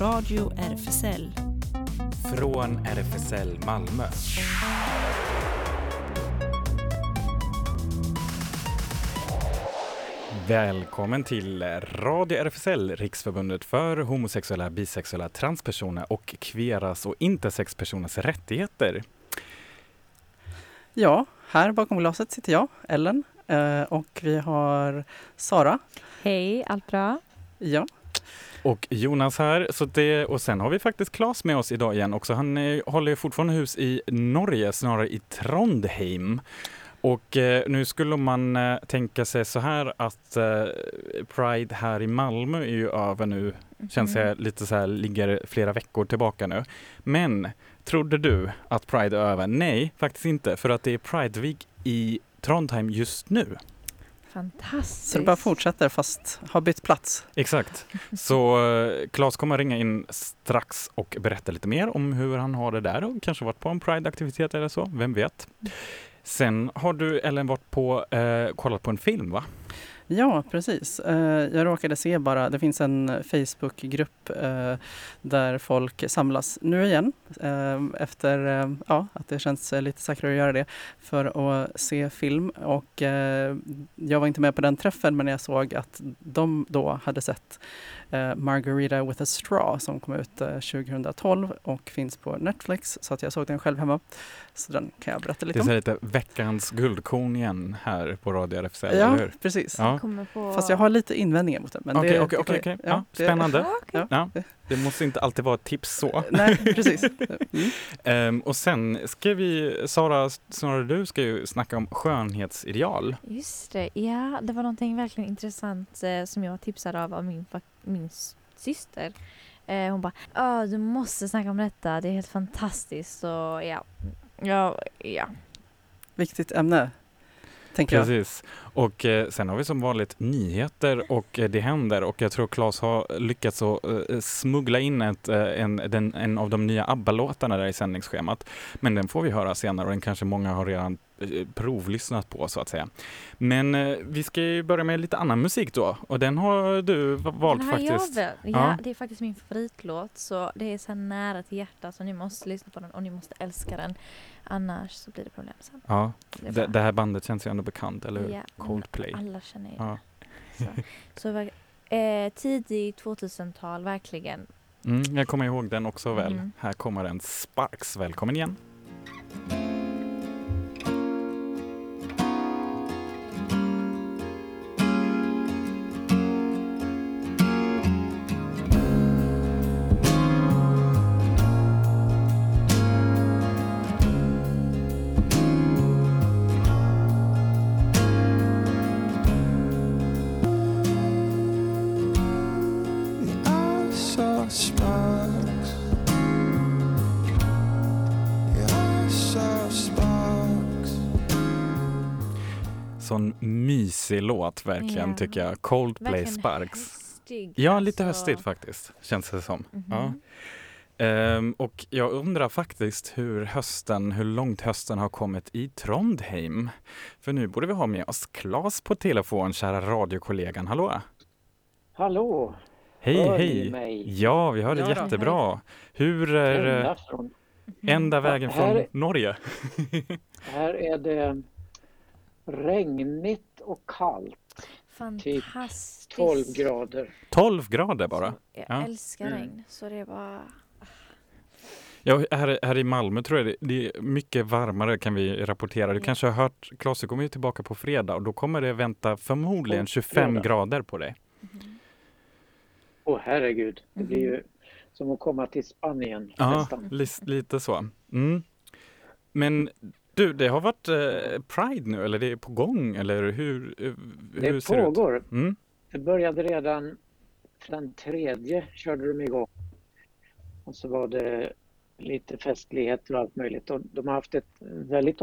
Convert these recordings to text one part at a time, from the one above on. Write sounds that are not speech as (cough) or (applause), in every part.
Radio RFSL. Från RFSL Malmö. Välkommen till Radio RFSL, Riksförbundet för homosexuella, bisexuella, transpersoner och kveras och intersexpersoners rättigheter. Ja, här bakom glaset sitter jag, Ellen, eh, och vi har Sara. Hej, allt bra? Ja. Och Jonas här, så det, och sen har vi faktiskt Klas med oss idag igen också. Han eh, håller fortfarande hus i Norge, snarare i Trondheim. Och eh, nu skulle man eh, tänka sig så här att eh, Pride här i Malmö är ju över nu, känns Mm. jag lite så här, ligger flera veckor tillbaka nu. Men trodde du att Pride är över? Nej, faktiskt inte, för att det är Pride Week i Trondheim just nu. Fantastiskt. Så det bara fortsätter fast har bytt plats. Exakt. Så eh, Claes kommer ringa in strax och berätta lite mer om hur han har det där och kanske varit på en Pride-aktivitet eller så, vem vet. Sen har du Ellen varit på, eh, kollat på en film va? Ja, precis. Eh, Jag råkade se bara, det finns en Facebookgrupp eh, där folk samlas nu igen eh, efter ja, att det känns lite säkrare att göra det för att se film. Och jag var inte med på den träffen men jag såg att de då hade sett Margarita with a straw som kom ut eh, 2012 och finns på Netflix så att jag såg den själv hemma. Så den kan jag berätta Det lite är om. här lite veckans guldkorn igen här på Radio RFSL, eller Ja, hur? precis. Ja. Kommer på... Fast jag har lite invändningar mot men det- okej, det okej, kan- okej. Ja, det- spännande. Okej. Ja, det måste inte alltid vara ett tips så. Nej, precis. (laughs) Mm. Ehm, och sen ska vi, Sara, snarare du ska ju snacka om skönhetsideal. Just det, ja det var någonting verkligen intressant eh, som jag tipsade av av min, min syster. Eh, hon bara "Ja, du måste snacka om detta, det är helt fantastiskt. Så ja, ja, ja. Viktigt ämne, tänker jag. Precis. Och eh, sen har vi som vanligt nyheter och eh, det händer och jag tror Claes har lyckats att eh, smuggla in ett, eh, en, den, en av de nya ABBA-låtarna där i sändningsschemat. Men den får vi höra senare och den kanske många har redan eh, provlyssnat på så att säga. Men eh, vi ska ju börja med lite annan musik då och den har du valt Den har faktiskt. Jag väl. Ja, Ja. det är faktiskt min favoritlåt så det är så nära till hjärtat så ni måste lyssna på den och ni måste älska den. Annars så blir det problem sen. Ja, Det det, det här bandet känns ju ändå bekant, eller hur? Ja, Coldplay. Alla känner ju Ja. Så, (laughs) så ver- eh, tidig 2000-tal, verkligen. Mm, jag kommer ihåg den också väl. Mm. Här kommer den Sparks. Välkommen igen. Mysig låt verkligen Ja. tycker jag. Coldplay Verkligen Sparks. höstig, Ja, lite alltså. höstigt faktiskt, känns det som. Mhm. Ja. Ehm, och jag undrar faktiskt hur hösten, hur långt hösten har kommit i Trondheim. För nu borde vi ha med oss Claes på telefon, kära radiokollegan. Hallå! Hallå! Hej, Hör hej! mig? Ja, vi hör dig Ja jättebra. Hur är Ända från, ända vägen från Här- Norge? (laughs) här är det regnigt och kallt. Fantastiskt. 12 grader. 12 grader bara. Jag Ja. älskar Mm. regn. Så det är bara... Ja, här, här i Malmö tror jag det, det är mycket varmare kan vi rapportera. Du Ja. kanske har hört, du kommer ju tillbaka på fredag och då kommer det vänta förmodligen På 25 fredag. grader på dig. Åh herregud, det blir ju som att komma till Spanien Ja, nästan. lite så. Mm. Men du, det har varit eh, Pride nu eller det är på gång eller hur, eh, hur Det ser det ut? pågår. Mm. Det började redan den tredje körde de igång. Och så var det lite festligheter och allt möjligt. Och de har haft ett väldigt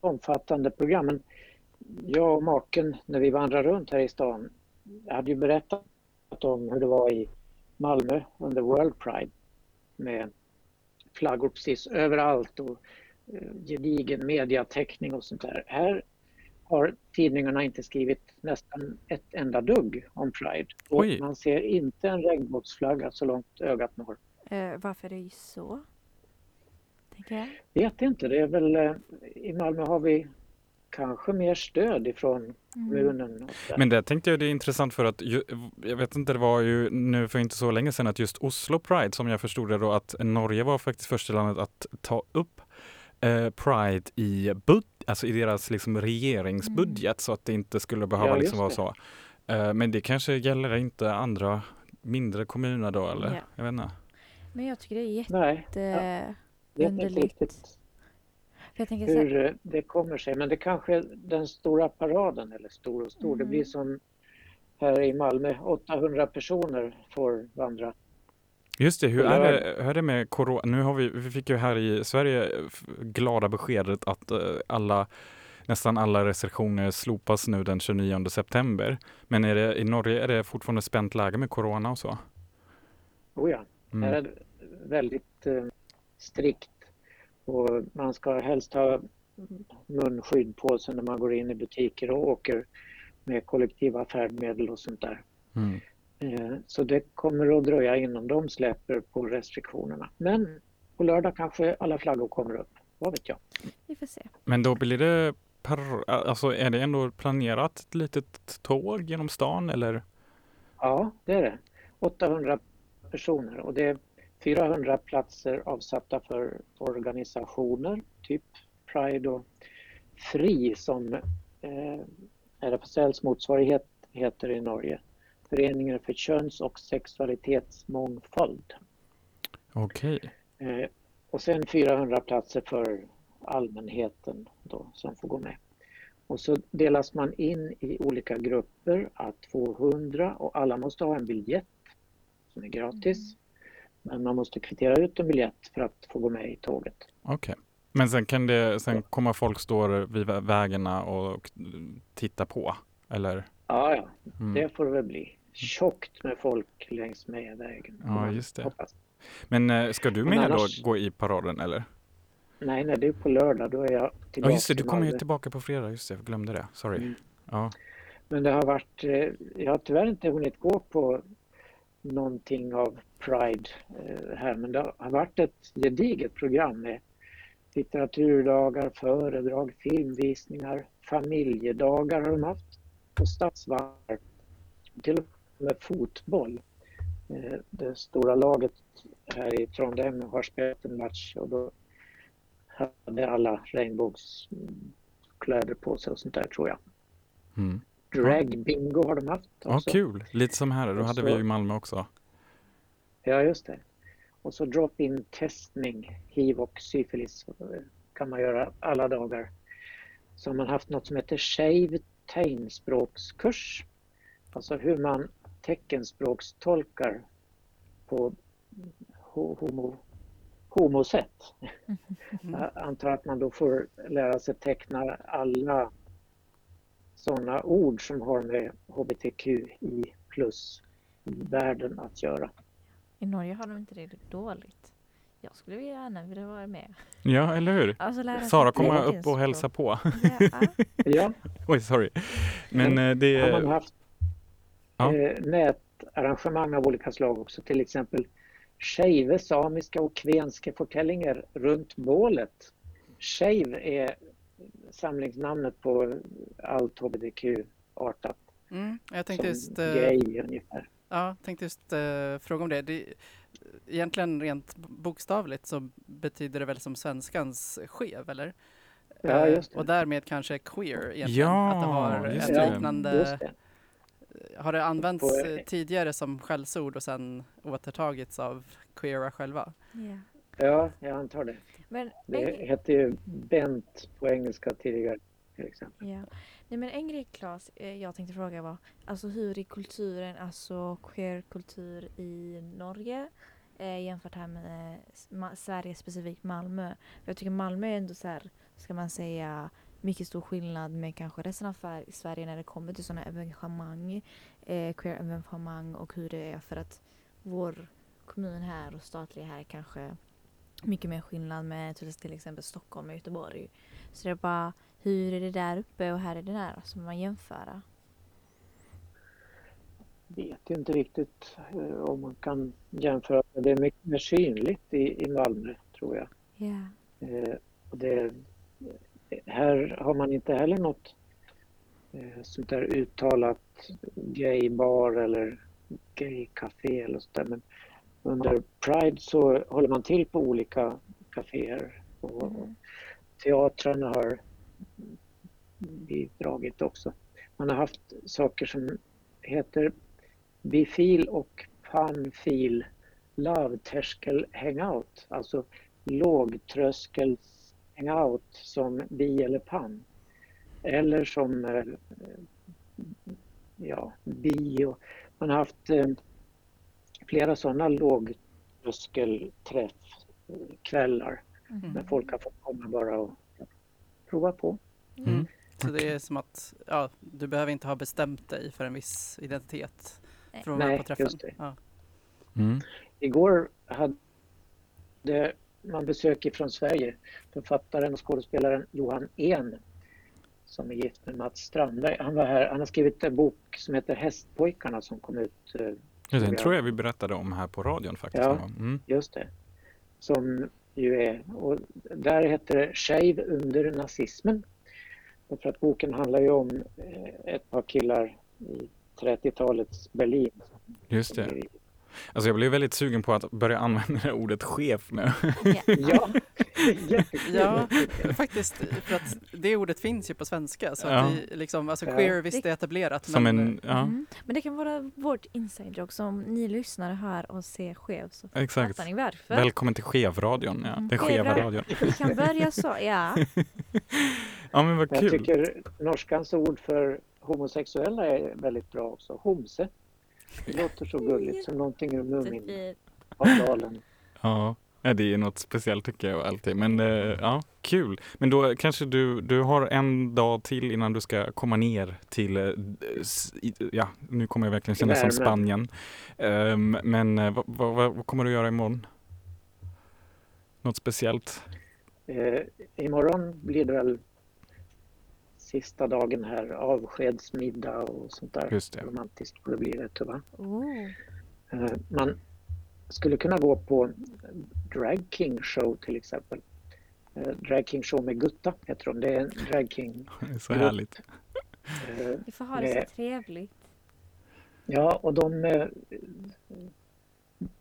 omfattande program. Men jag och maken, när vi vandrade runt här i stan, hade ju berättat om hur det var i Malmö under World Pride med flaggor precis överallt och gedigen mediatäckning och sånt där. Här har tidningarna inte skrivit nästan ett enda dugg om Pride. Och Oj. man ser inte en regnbågsflagga så långt ögat når. Eh, varför är det så? Tänker jag. Vet inte, det är väl eh, i Malmö har vi kanske mer stöd ifrån Mm. kommunen. Men det tänkte jag det är intressant för att ju, jag vet inte, det var ju nu för inte så länge sedan att just Oslo Pride som jag förstod det då att Norge var faktiskt första landet att ta upp eh, Pride i, bud, alltså i deras liksom regeringsbudget så att det inte skulle behöva Ja, liksom vara så. Eh, men det kanske gäller inte andra mindre kommuner då eller? Ja. Jag vet inte. Men jag tycker det är Nej, jätte... vet inte underligt. riktigt För jag tänker så hur eh, det kommer sig. Men det kanske den stora paraden, eller stor och stor, det Mm. blir som här i Malmö, 800 personer får vandra. Just det, hur är det, hur är det med corona? Nu har vi, vi fick ju här i Sverige glada beskedet att eh, alla nästan alla restriktioner slopas nu den 29 september. Men är det, i Norge är det fortfarande spänt läge med corona och så? Oh ja, Mm. är det väldigt eh, strikt. Och man ska helst ha munskydd på sig när man går in i butiker och åker med kollektiva färdmedel och sånt där. Mm. Eh, Så det kommer att dröja innan de släpper på restriktionerna. Men på lördag kanske alla flaggor kommer upp. Vad vet jag? vi får se. Men då blir det per, alltså är det ändå planerat ett litet tåg genom stan eller? Ja, det är det. 800 personer och det är 400 platser avsatta för organisationer, typ Pride och FRI som eh, RFSLs motsvarighet heter i Norge. Föreningen för köns och sexualitetsmångfald. Okej. Eh, och sen 400 platser för allmänheten då, som får gå med. Och så delas man in i olika grupper, att 200 och alla måste ha en biljett som är gratis. Men man måste kvittera ut en biljett för att få gå med i tåget. Okej. Men sen kan det, sen kommer folk stå vid vä- vägarna och, och titta på? Eller? Ja, ja, Mm. det får det väl bli. Tjockt med folk längs med vägen. Ja, just det. hoppas. Men eh, ska du med annars- då gå i paraden eller? Nej, nej, det är på lördag. Då är jag tillbaka Ja just det, du kommer ju tillbaka på fredag. Just det, jag glömde det. Sorry. Mm. Ja. Men det har varit, eh, jag har tyvärr inte hunnit gå på någonting av Pride eh, här, men det har varit ett gediget program med litteraturdagar, föredrag, filmvisningar, familjedagar har de haft och stadsvarv. Till och med fotboll. Eh, Det stora laget här i Trondheim har spelat en match och då hade alla regnbågskläder på sig och sånt där tror jag. Mm. Drag bingo har de haft Ja, också. kul. Lite som här. Då hade så- vi i Malmö också. Ja, just det. Och så drop-in testning, hiv och syfilis kan man göra alla dagar. Så har man haft något som heter shave tegnspråkskurs. Alltså hur man teckenspråkstolkar på ho- homo, homosätt. Jag antar att man då får lära sig teckna alla sådana ord som har med hbtqi plus världen att göra. I Norge har de inte det dåligt. Jag skulle gärna vilja vara med. Ja, eller hur? Alltså Sara kommer upp och hälsa på. (laughs) Ja, Oj, sorry. Men eh, det har man haft Ja. eh, nätarrangemang av olika slag också, till exempel skeive, samiska och kvenske fortellinger runt bålet. Skeiv är samlingsnamnet på allt hbtq-artat. Mm, jag tänkte som just, eh, gay ungefär. ja, tänkte just eh, fråga om det. det. Egentligen rent bokstavligt så betyder det väl som svenskans skev, eller? Ja, Eh, just det. Och därmed kanske queer egentligen. Ja, att det har just en det. liknande... Har det använts På- eh, tidigare som skällsord och sen återtagits av queera själva? ja. Ja, jag antar det. Men, Det en, hette ju bent på engelska tidigare till exempel. ja. Nej, men en grej Claes, eh, jag tänkte fråga var alltså hur är kulturen, alltså queerkultur i Norge eh, jämfört här med eh, Sverige, specifikt Malmö. Jag tycker Malmö är ändå så här, ska man säga, mycket stor skillnad med kanske resten av Sverige när det kommer till sådana evenemang, eh, queer-evenemang och hur det är för att vår kommun här och statliga här kanske mycket mer skillnad med till exempel Stockholm och Göteborg. Så det är bara, hur är det där uppe och här är det där? Så man jämföra. vet inte riktigt eh, om man kan jämföra. Det är mycket mer synligt i, i Malmö tror jag. Ja. Eh, och det, här har man inte heller något eh, sånt där uttalat gaybar eller gaykafé eller sånt där. Men under Pride så håller man till på olika kaféer och, Mm. teatrarna har bidragit också. Man har haft saker som heter bifil och panfil lavterskel hangout, alltså lågtröskels hangout som bi eller pan. Eller som eh, ja, bio. Man har haft eh, flera sådana lågtröskelträffkvällar Mm. där folk har fått komma bara och prova på. Mm. Så det är som att ja, du behöver inte ha bestämt dig för en viss identitet Nej. för att vara med Nej, på träffen. just det. Ja. Mm. Igår hade man besök från Sverige. Författaren och skådespelaren Johan En som är gift med Mats Strandberg. Han var här. Han har skrivit en bok som heter Hästpojkarna som kom ut eh, Ja, den jag. tror jag vi berättade om här på radion faktiskt. Ja. Mm. Just det. Som ju är, och där heter det Shave under nazismen. För att boken handlar ju om eh, ett par killar i 30-talets Berlin. Just det. Alltså jag blev väldigt sugen på att börja använda det ordet chef nu. Ja. (laughs) Ja, jättekul. Ja, faktiskt. För att det ordet finns ju på svenska. Så Ja. att det, liksom, alltså Ja. queer visst är etablerat. Som men, en, ja, Mm. Men det kan vara vårt inside joke. Så om ni lyssnare hör och ser skev så exakt. fattar ni varför. Välkommen till Chevradion, ja. Mm. Den skeva radion. Vi kan börja så, ja. (laughs) Ja men vad Jag kul. tycker norskans ord för homosexuella är väldigt bra också. Homse. Det låter så gulligt som någonting ur Muminavdalen. Ja, ja, det är något speciellt tycker jag alltid. Men eh, ja, kul. Men då kanske du, du har en dag till innan du ska komma ner till, eh, s- i- ja, nu kommer jag verkligen känna som. Spanien. Ehm, men eh, vad, vad, vad vad kommer du göra imorgon? Något speciellt? Eh, imorgon blir det väl sista dagen här, avskedsmiddag och sånt där. Just det. Romantiskt får det bli vet du va? Eh, man skulle kunna gå på Drag King show till exempel. Eh, Drag King show med Gutta heter de. Det är en Drag King. (laughs) Det är så härligt. Eh, (laughs) Vi får ha det Nej. så trevligt. Ja, och de eh,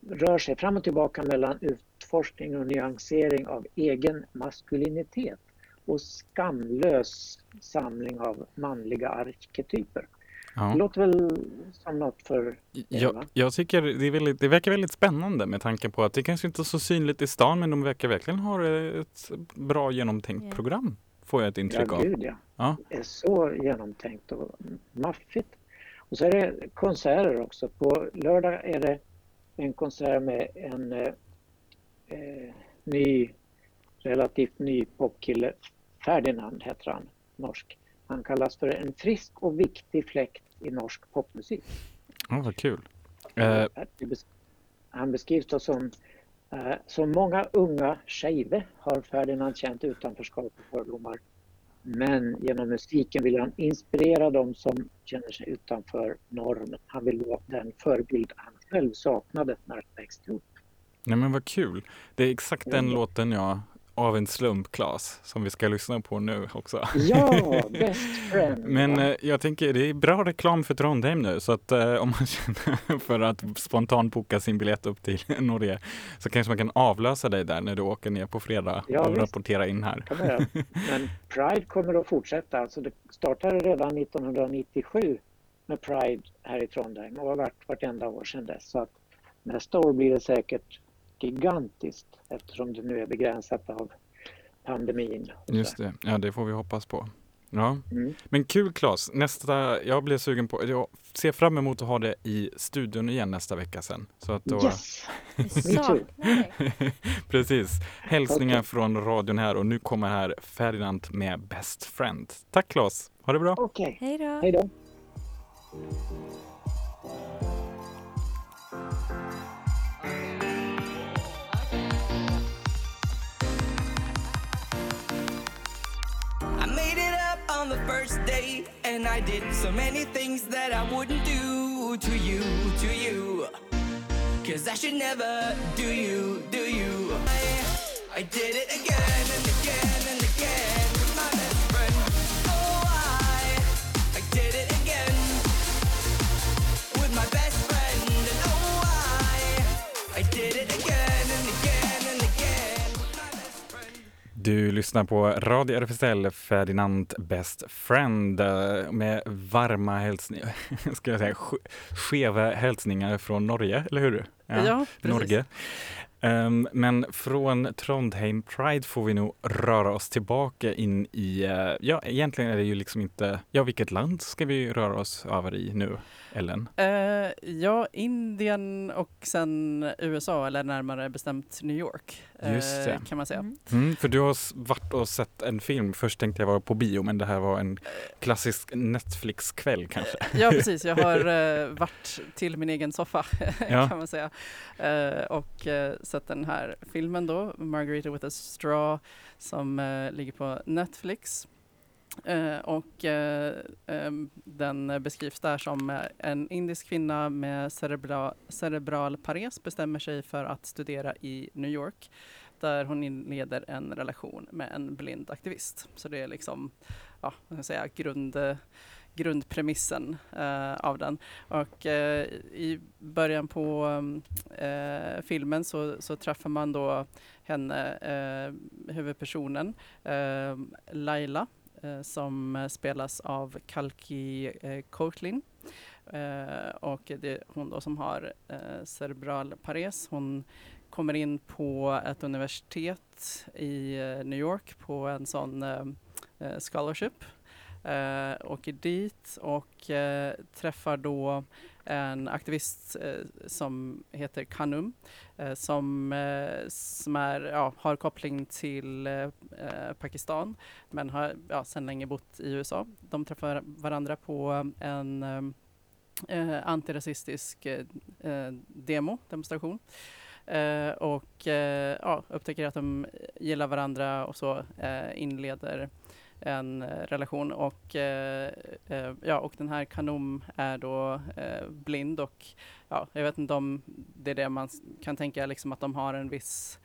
rör sig fram och tillbaka mellan utforskning och nyansering av egen maskulinitet och skamlös samling av manliga arketyper. Det Ja. låter väl som något för Jag, jag tycker det, väldigt, det verkar väldigt spännande med tanke på att det kanske inte är så synligt i stan men de verkar verkligen ha ett bra genomtänkt program. Får jag ett intryck Ja, av. gud ja. Ja. Det är så genomtänkt och maffigt. Och så är det konserter också. På lördag är det en konsert med en eh, eh, ny, relativt ny popkille. Ferdinand heter han, norsk. Han kallas för en frisk och viktig fläkt i norsk popmusik. Ja, vad kul. Eh, Han beskrivs då som eh, som många unga tjejer har Ferdinand känt utanförskap och fördomar. Men genom musiken vill han inspirera dem som känner sig utanför normen. Han vill vara den förebild han själv saknade när han växte upp. nej men vad kul. Det är exakt den Ja. låten jag, av en slump Claes, som vi ska lyssna på nu också. Ja, (laughs) best friend! Men eh, jag tänker det är bra reklam för Trondheim nu så att eh, om man (laughs) känner för att spontant boka sin biljett upp till (laughs) Norge så kanske man kan avlösa dig där när du åker ner på fredag Ja, och visst. rapportera in här. Men Pride kommer att fortsätta. Alltså det startade redan 1997 med Pride här i Trondheim och har varit vartenda år sedan dess. Så att nästa år blir det säkert gigantiskt eftersom det nu är begränsat av pandemin. Just det, ja det får vi hoppas på. Ja. Mm. Men kul Claes, nästa, jag blir sugen på, jag ser fram emot att ha det i studion igen nästa vecka sen. Så att då, Yes! (laughs) (laughs) Precis, hälsningar Okej. från radion här och nu kommer här Ferdinand med Best Friend. Tack Claes, ha det bra! Okej, Hej då. hej då! On the first day, and I did so many things that I wouldn't do to you, to you. Cause I should never do you, do you. I, I did it again and again and again Du lyssnar på Radio RFSL Ferdinand Best Friend eh, med varma hälsningar, (laughs) ska jag säga, ske- skeva hälsningar från Norge, eller hur? Ja, precis. Norge. Ehm, men från Trondheim Pride får vi nog röra oss tillbaka in i, eh, ja egentligen är det ju liksom inte, ja vilket land ska vi röra oss över i nu, Ellen? Eh, ja, Indien och sen USA, eller närmare bestämt New York. eh, Just det. Kan man säga. Mm. Mm, för du har varit och sett en film, först tänkte jag vara på bio men det här var en klassisk Netflix-kväll kanske. Ja, precis. Jag har (laughs) varit till min egen soffa (laughs) Ja. kan man säga. Och sett den här filmen då, Margarita with a straw, som eh, ligger på Netflix. Eh, och eh, ehm, den beskrivs där som eh, en indisk kvinna med cerebra, cerebral pares bestämmer sig för att studera i New York där hon inleder en relation med en blind aktivist. Så det är liksom, ja, vad ska jag säga, grund, grundpremissen eh, av den. Och eh, i början på eh, filmen så, så träffar man då henne, eh, huvudpersonen, eh, Laila, eh, som spelas av Kalki eh, Coatlin. Eh, och det är hon då som har eh, cerebral pares. Hon kommer in på ett universitet i eh, New York på en sån eh, eh scholarship. Eh, åker dit och eh, träffar då en aktivist eh, som heter Kanum eh, som, eh, som är, ja, har koppling till eh, eh Pakistan men har ja, sedan länge bott i USA. De träffar varandra på en eh, eh antirasistisk eh, eh, demo, demonstration. Eh, och eh, ja, upptäcker att de gillar varandra och så eh, inleder en eh, relation och, eh, eh, ja, och den här Kanom är då eh, blind och ja, jag vet inte om det är det man kan tänka liksom att de har en viss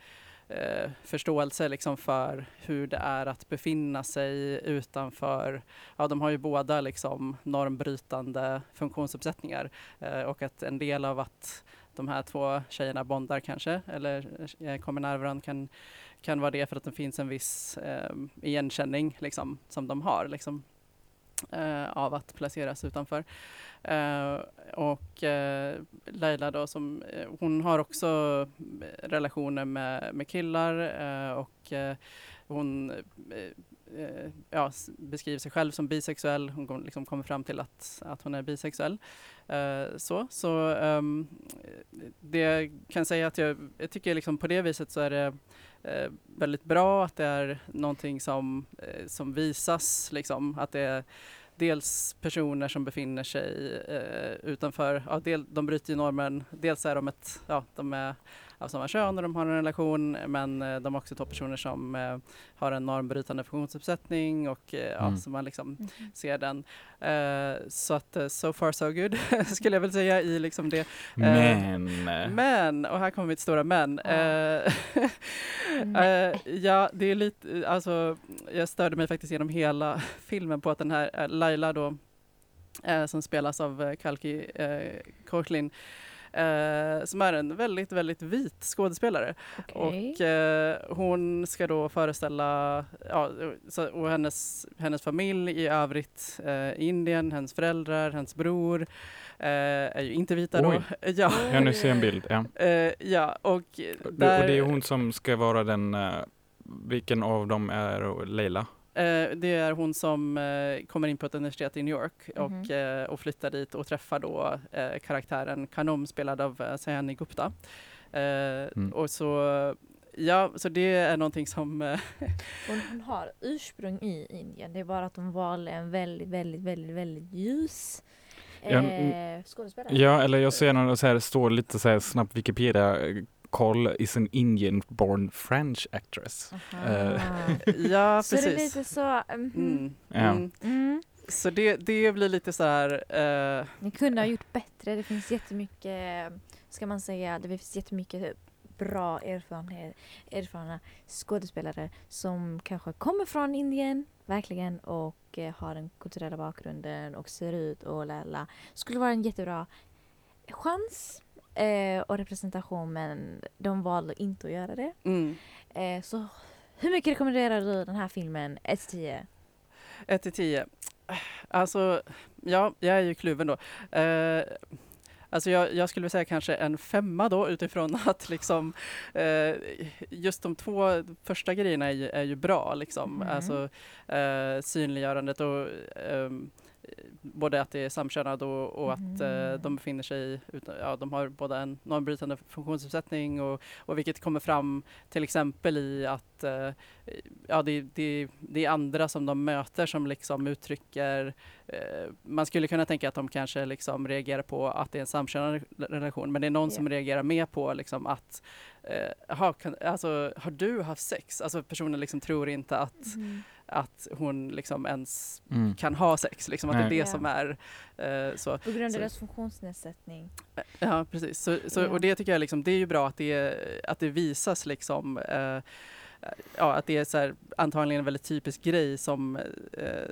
eh, förståelse liksom för hur det är att befinna sig utanför, ja de har ju båda liksom normbrytande funktionsuppsättningar eh, och att en del av att de här två tjejerna bondar kanske eller eh, kommer nära varandra kan, kan vara det för att det finns en viss eh, igenkänning liksom, som de har liksom, eh, av att placeras utanför. Eh, och eh, Laila då som, eh, hon har också relationer med, med killar eh, och eh, hon eh, eh, ja, beskriver sig själv som bisexuell. Hon kom, liksom kommer fram till att, att hon är bisexuell. Eh, så så um, det jag kan säga att jag, jag tycker liksom på det viset så är det eh, väldigt bra att det är någonting som, eh, som visas, liksom, att det är dels personer som befinner sig eh, utanför, ja, del, de bryter ju normen, dels är de ett, ja, de är av samma kön och de har en relation men eh, de är också två personer som eh, har en normbrytande funktionsuppsättning och eh, ja, Mm. så man liksom Mhm. ser den. Så att so far so good (laughs) skulle jag väl säga i liksom det. Men, Men, och här kommer mitt stora men. Ja. (laughs) Ja, det är lite, alltså jag störde mig faktiskt genom hela (laughs) filmen på att den här Laila då, eh, som spelas av eh, Kalki eh, Courtlin, eh, som är en väldigt, väldigt vit skådespelare. Okej. Och eh, hon ska då föreställa, ja, så, och hennes, hennes familj i övrigt eh, i Indien, hennes föräldrar, hennes bror eh, är ju inte vita Oj. då. (laughs) Ja, ja nu ser jag en bild. Ja. eh, ja och Och där, det är hon som ska vara den, eh, vilken av dem är Leila? Eh, det är hon som eh, kommer in på ett universitet i New York och, Mhm. eh, och flyttar dit och träffar då eh, karaktären Kanom spelad av eh, Sayani Gupta. Eh, Och så, ja, så det är någonting som (laughs) Hon, hon har ursprung i Indien. Det är bara att hon valde en väldigt, väldigt, väldigt, väldigt ljus Ja, eh, skådespelare. Ja, eller jag ser någon så här, står lite så här snabbt Wikipedia Nicole is an Indian-born French actress. Aha. (laughs) Ja, så det är precis. lite så, mhm. Mm. Ja. Mm. Mm. Så det, det blir lite så här, eh, Ni kunde ha gjort bättre. Det finns jättemycket, ska man säga, det finns jättemycket bra erfarenhet, erfarna skådespelare som kanske kommer från Indien, verkligen, och eh, har den kulturella bakgrunden och ser ut och lalla. Skulle vara en jättebra chans eh, och representation men de valde inte att göra det. mm. Eh, så hur mycket rekommenderar du den här filmen? 1 till 10? 1 till 10. Alltså, ja, jag är ju kluven då. Eh, alltså jag, jag skulle säga kanske en femma då utifrån (laughs) att liksom eh, just de två första grejerna är ju, är ju bra liksom. Mhm. Alltså eh, synliggörandet och ehm, både att det är samkönad och, och att eh, Mhm. de befinner sig, utan, ja de har båda en normbrytande funktionsnedsättning och, och vilket kommer fram till exempel i att eh, ja, det, det, det är andra som de möter som liksom uttrycker eh, man skulle kunna tänka att de kanske liksom reagerar på att det är en samkönad relation men det är någon Ja. som reagerar mer på liksom att eh, aha, kan, alltså, har du haft sex? Alltså personen liksom tror inte att, att hon liksom ens Mm. kan ha sex, liksom, att det är det Ja. som är eh, så. På grund Så- av deras funktionsnedsättning. Ja, precis. Så, så, Ja. Och det tycker jag liksom, det är ju bra att det, att det visas liksom eh, Ja, att det är så här, antagligen en väldigt typisk grej som, eh,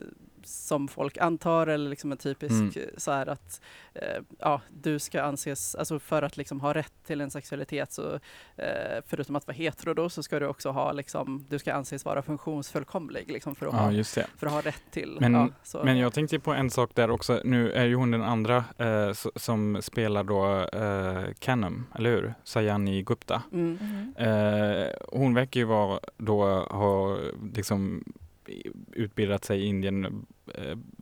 som folk antar eller liksom en typisk Mm. så här att eh, ja, du ska anses, alltså för att liksom ha rätt till en sexualitet så eh, förutom att vara hetero då så ska du också ha liksom, du ska anses vara funktionsfullkomlig liksom för att, Ja, ha, just det. för att ha rätt till. Men- ja, så. Men jag tänkte på en sak där också. Nu är ju hon den andra eh, som spelar då eh, Canum, eller hur? Sayani Gupta. Mm. Eh, hon verkar ju vara då ha liksom utbildat sig i Indien, eh,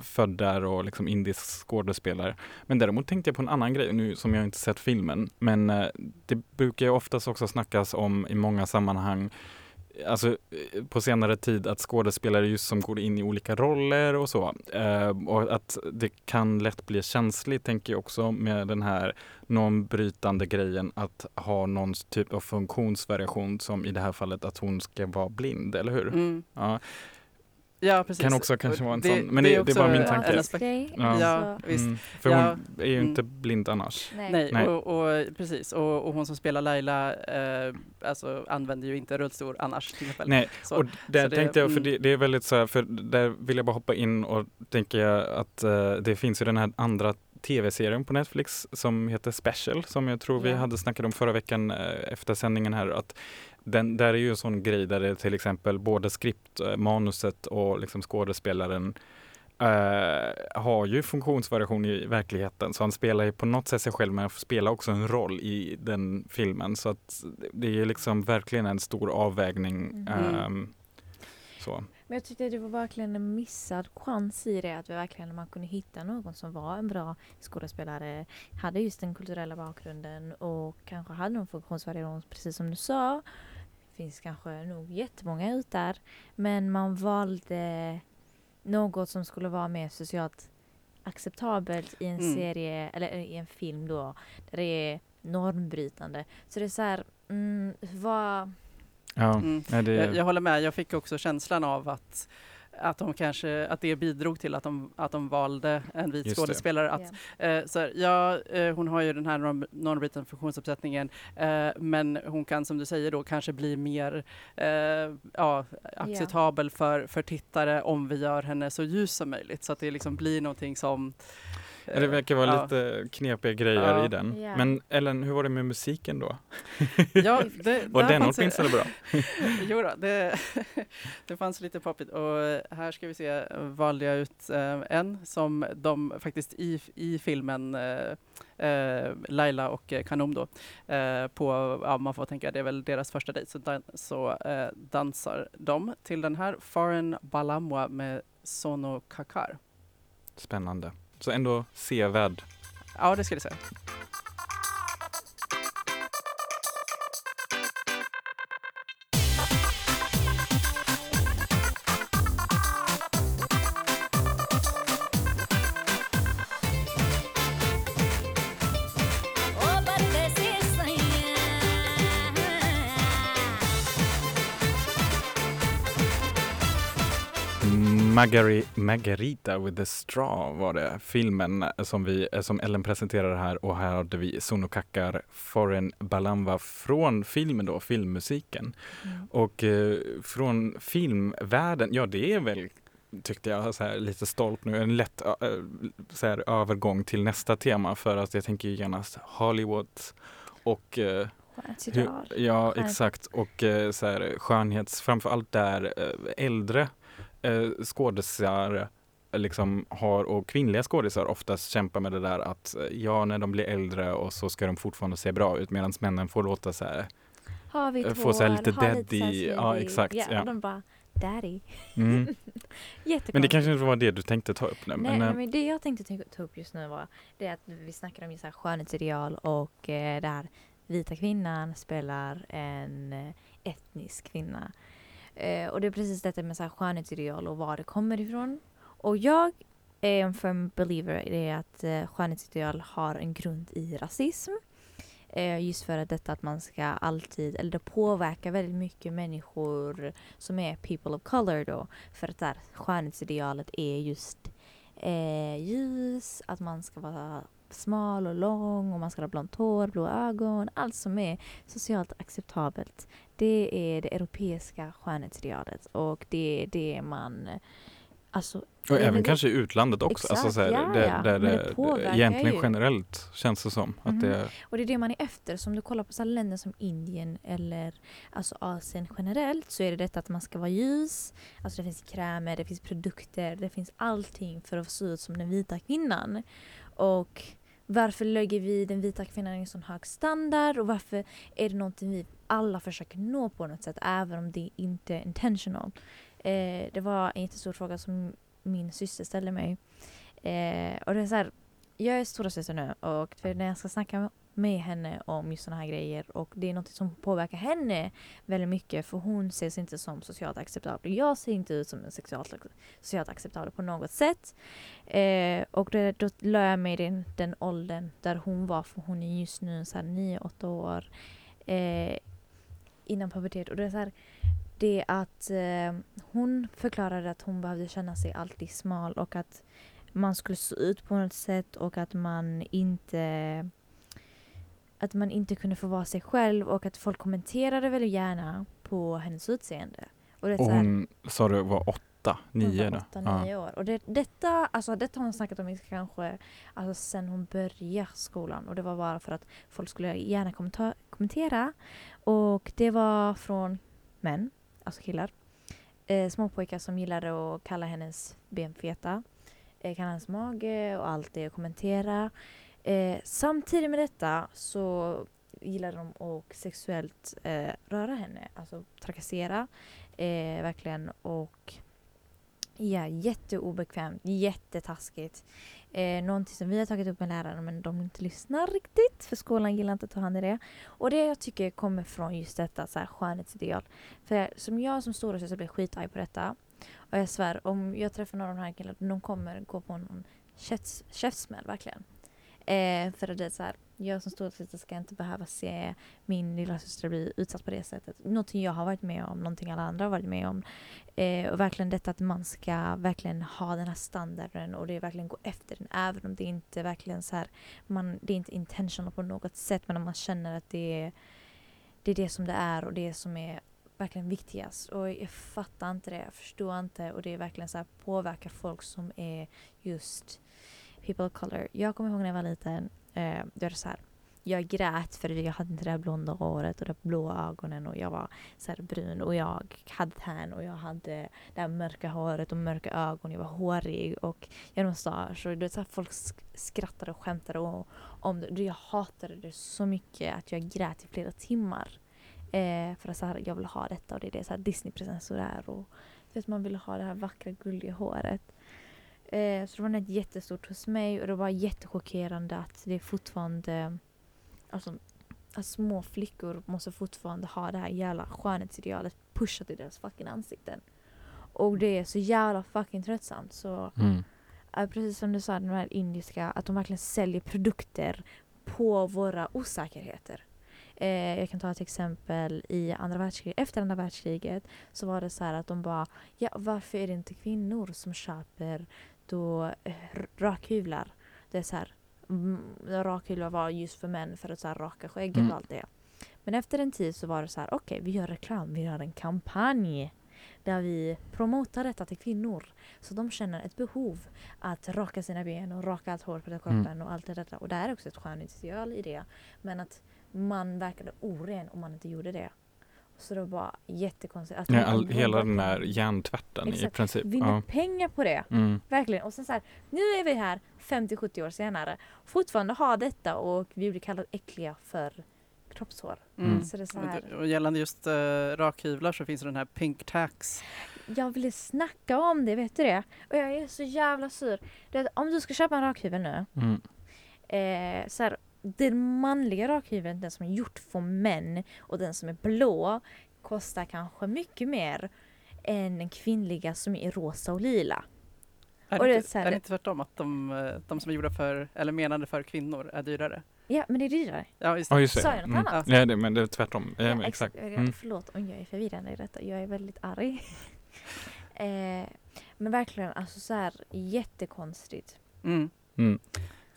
född där och liksom indisk skådespelare. Men däremot tänkte jag på en annan grej nu som jag inte sett filmen. Men eh, det brukar ju oftast också snackas om i många sammanhang Alltså eh, på senare tid att skådespelare just som går in i olika roller och så. Eh, och att det kan lätt bli känsligt tänker jag också med den här normbrytande grejen att ha någon typ av funktionsvariation som i det här fallet att hon ska vara blind, eller hur? Mm. Ja. Ja, precis. Kan också kanske vara en sån- men det- är det var min tanke. grej. Ja. Ja, visst. Mm, för Ja, hon är ju mm. inte blind annars. Nej. Nej, Nej. Och, och precis. Och, och hon som spelar Laila eh, alltså, använder ju inte rullstol annars till exempel. Nej, Så, och där så det- tänkte jag, för mm. det, det är väldigt så här, för där vill jag bara hoppa in och tänka att eh, det finns ju den här andra tv-serien på Netflix som heter Special, som jag tror vi hade snackat om förra veckan eh, efter sändningen här. Att den, där är ju en sån grej där det till exempel både skript, eh, manuset och liksom skådespelaren eh, har ju funktionsvariation i verkligheten. Så han spelar ju på något sätt sig själv men spelar också en roll i den filmen. Så att det är liksom verkligen en stor avvägning. Mhm. ehm, så. Men jag tyckte det var verkligen en missad chans i det att vi verkligen man kunde hitta någon som var en bra skådespelare, hade just den kulturella bakgrunden och kanske hade någon funktionsvariation precis som du sa. Det finns kanske nog jättemånga ut där men man valde något som skulle vara mer socialt acceptabelt i en Mm. serie eller i en film då där det är normbrytande. Så det är så här, mm, vad Ja, Mm. det, jag, jag håller med, jag fick också känslan av att att, de kanske, att det bidrog till att de, att de valde en vit Just skådespelare. Att, eh, så här, ja, eh, hon har ju den här norm, normbrytande funktionsuppsättningen eh, men hon kan som du säger då kanske bli mer eh, ja, acceptabel för, för tittare om vi gör henne så ljus som möjligt. Så att det liksom blir någonting som det verkar vara ja. lite knepiga grejer Ja. i den. Ja. Men Ellen, hur var det med musiken då? Ja, det, (laughs) Var den åtminstone bra? (laughs) Jo då, det, (laughs) det fanns lite poppigt och här ska vi se, valde jag ut eh, en som de faktiskt i, i filmen eh, eh, Laila och eh, Kanom då eh, på, ja man får tänka det är väl deras första dejt så, dan, så eh, dansar de till den här Foreign Balamwa med Sono Kakar. Spännande. Så ändå sevärd. Ja det skulle jag säga. Margari, Margarita with the straw var det filmen som, vi, som Ellen presenterade här och här hade vi Sonokakar Foreign Balanva från filmen då, filmmusiken. Mm. Och eh, från filmvärlden, ja det är väl tyckte jag så här, lite stolt nu, en lätt så här, övergång till nästa tema för att jag tänker ju genast Hollywood och eh, hur, ja, exakt. Och eh, så här, skönhets, framförallt där eh, äldre eh, skådisar eh, liksom har och kvinnliga skådisar oftast kämpar med det där att eh, ja, när de blir äldre och så ska de fortfarande se bra ut medan männen får låta så här. Har vi eh, två få så här lite daddy, ja, exakt, Ja, ja. de bara daddy. Mm. (laughs) Men det kanske inte var det du tänkte ta upp nu. Nej, Men, nej, men det jag tänkte ta- upp just nu var det att vi snackar om så här skönhetsideal och eh, där vita kvinnan spelar en etnisk kvinna. Eh, och det är precis detta med så här skönhetsideal och var det kommer ifrån. Och jag är en firm believer i det att eh, skönhetsideal har en grund i rasism. Eh, just för att detta att man ska alltid, eller det påverkar väldigt mycket människor som är people of color då. För att där skönhetsidealet är just eh, ljus, att man ska vara smal och lång och man ska ha blont hår, blå ögon. Allt som är socialt acceptabelt. Det är det europeiska skönhetsidealet och det är det man Alltså, och även det- kanske i utlandet också. alltså, Exakt, så här, ja, där, det det, påverkar egentligen generellt känns det som. Att Mhm. det, Och det är det man är efter. Så om du kollar på så länder som Indien eller alltså Asien generellt så är det detta att man ska vara ljus. Alltså det finns krämer, det finns produkter, det finns allting för att se ut som den vita kvinnan. Och varför lägger vi den vita kvinnan i en sån hög standard och varför är det någonting vi alla försöker nå på något sätt även om det inte är intentional. Eh, det var en jättestor fråga som min syster ställde mig. Eh, och det är så här, jag är storasyster nu och när jag ska snacka med henne om just sådana här grejer och det är något som påverkar henne väldigt mycket för hon ses inte som socialt acceptabel. Jag ser inte ut som en socialt, socialt acceptabel på något sätt. Eh, och det, då la jag mig i den, den åldern där hon var för hon är just nu så här 9-8 år eh, innan pubertet och det är så här det att eh, hon förklarade att hon behövde känna sig alltid smal och att man skulle se ut på något sätt och att man inte att man inte kunde få vara sig själv och att folk kommenterade väldigt gärna på hennes utseende. Och det och hon sa du var åtta, nio hon då? var åtta, Ja. nio år. Och det, detta, alltså, detta har hon snackat om kanske alltså, sen hon började skolan. Och det var bara för att folk skulle gärna kommenta- kommentera. Och det var från män, alltså killar. Eh, småpojkar som gillade att kalla hennes ben feta. Eh, kalla hennes mage och allt det och kommentera. Eh, samtidigt med detta så gillade de att sexuellt eh, röra henne. Alltså trakassera. Eh, verkligen. Och Ja, jätteobekvämt, jättetaskigt. Eh, någonting som vi har tagit upp med lärarna men de inte lyssnar riktigt för skolan gillar inte att ta hand i det. Och det jag tycker kommer från just detta så här, skönhetsideal. För som jag som storasyster blir skitarg på detta. Och jag svär, om jag träffar någon av de här killarna, de kommer gå på någon käftsmäll verkligen. Eh, för det är så här, jag som storasyster ska inte behöva se min lilla syster bli utsatt på det sättet. Någonting jag har varit med om, någonting alla andra har varit med om. Eh, och verkligen detta att man ska verkligen ha den här standarden och det är verkligen gå efter den även om det inte verkligen så här, man, det är inte intentional på något sätt men om man känner att det är, det är det som det är och det som är verkligen viktigast. Och jag fattar inte det, jag förstår inte och det är verkligen så här påverkar folk som är just people of color. Jag kommer ihåg när jag var liten, eh, det var så här jag grät för jag hade inte det där blonda håret och de blåa ögonen och jag var så här brun och jag hade tan och jag hade det här mörka håret och mörka ögon. Jag var hårig och jag hade mustasch och det så här folk skrattade och skämtade och, om det. Jag hatade det så mycket att jag grät i flera timmar. Eh, för att så här, jag ville ha detta och det är det så här är och du vet, man vill ha det här vackra gulliga håret. Eh, så det var något jättestort hos mig och det var jättechockerande att det är fortfarande alltså, att små flickor måste fortfarande ha det här jävla skönhetsidealet pushat i deras fucking ansikten. Och det är så jävla fucking tröttsamt. Så Mm. ja, precis som du sa, de här indiska, att de verkligen säljer produkter på våra osäkerheter. Eh, jag kan ta ett exempel i andra världskriget, efter andra världskriget så var det så här att de bara ja varför är det inte kvinnor som köper då eh, rakhyvlar? Det är så här mm, rakhyvlar var just för män för att så här raka skägget Mm. och allt det. Men efter en tid så var det så här okej vi gör reklam, vi gör en kampanj där vi promotar detta till kvinnor. Så de känner ett behov att raka sina ben och raka allt hår på den kroppen Mm. och allt det där. Och det är också ett skönhetsideal i det. Men att man verkade oren om man inte gjorde det. Så det var jättekonstigt. Att Ja, all, hela den här hjärntvätten i princip. vinner Ja. pengar på det. Mm. Verkligen. Och sen så här, nu är vi här 50-70 år senare. Fortfarande har detta och vi blir kallade äckliga för kroppshår. Mm. Så det är så Och här, Och gällande just uh, rakhyvlar så finns det den här pink tax. jag ville snacka om det, vet du det? Och jag är så jävla sur. Vet, om du ska köpa en rakhyvel nu. Mm. Eh, så här, den manliga rakhyveln, den som är gjort för män och den som är blå kostar kanske mycket mer än den kvinnliga som är rosa och lila. Är, Och det inte, så här- är det inte tvärtom att de, eh, de som är gjorda för, eller menade för kvinnor är dyrare? Ja, men det är dyrare. Ja, just Ja, det. just det. Sa jag något Mm. annat? Nej, det, men det är tvärtom. Ja, Ja, exakt. ex- Mm. Förlåt om jag är förvirrande i detta. Jag är väldigt arg. (laughs) eh, men verkligen, alltså så här jättekonstigt. Mm. Mm.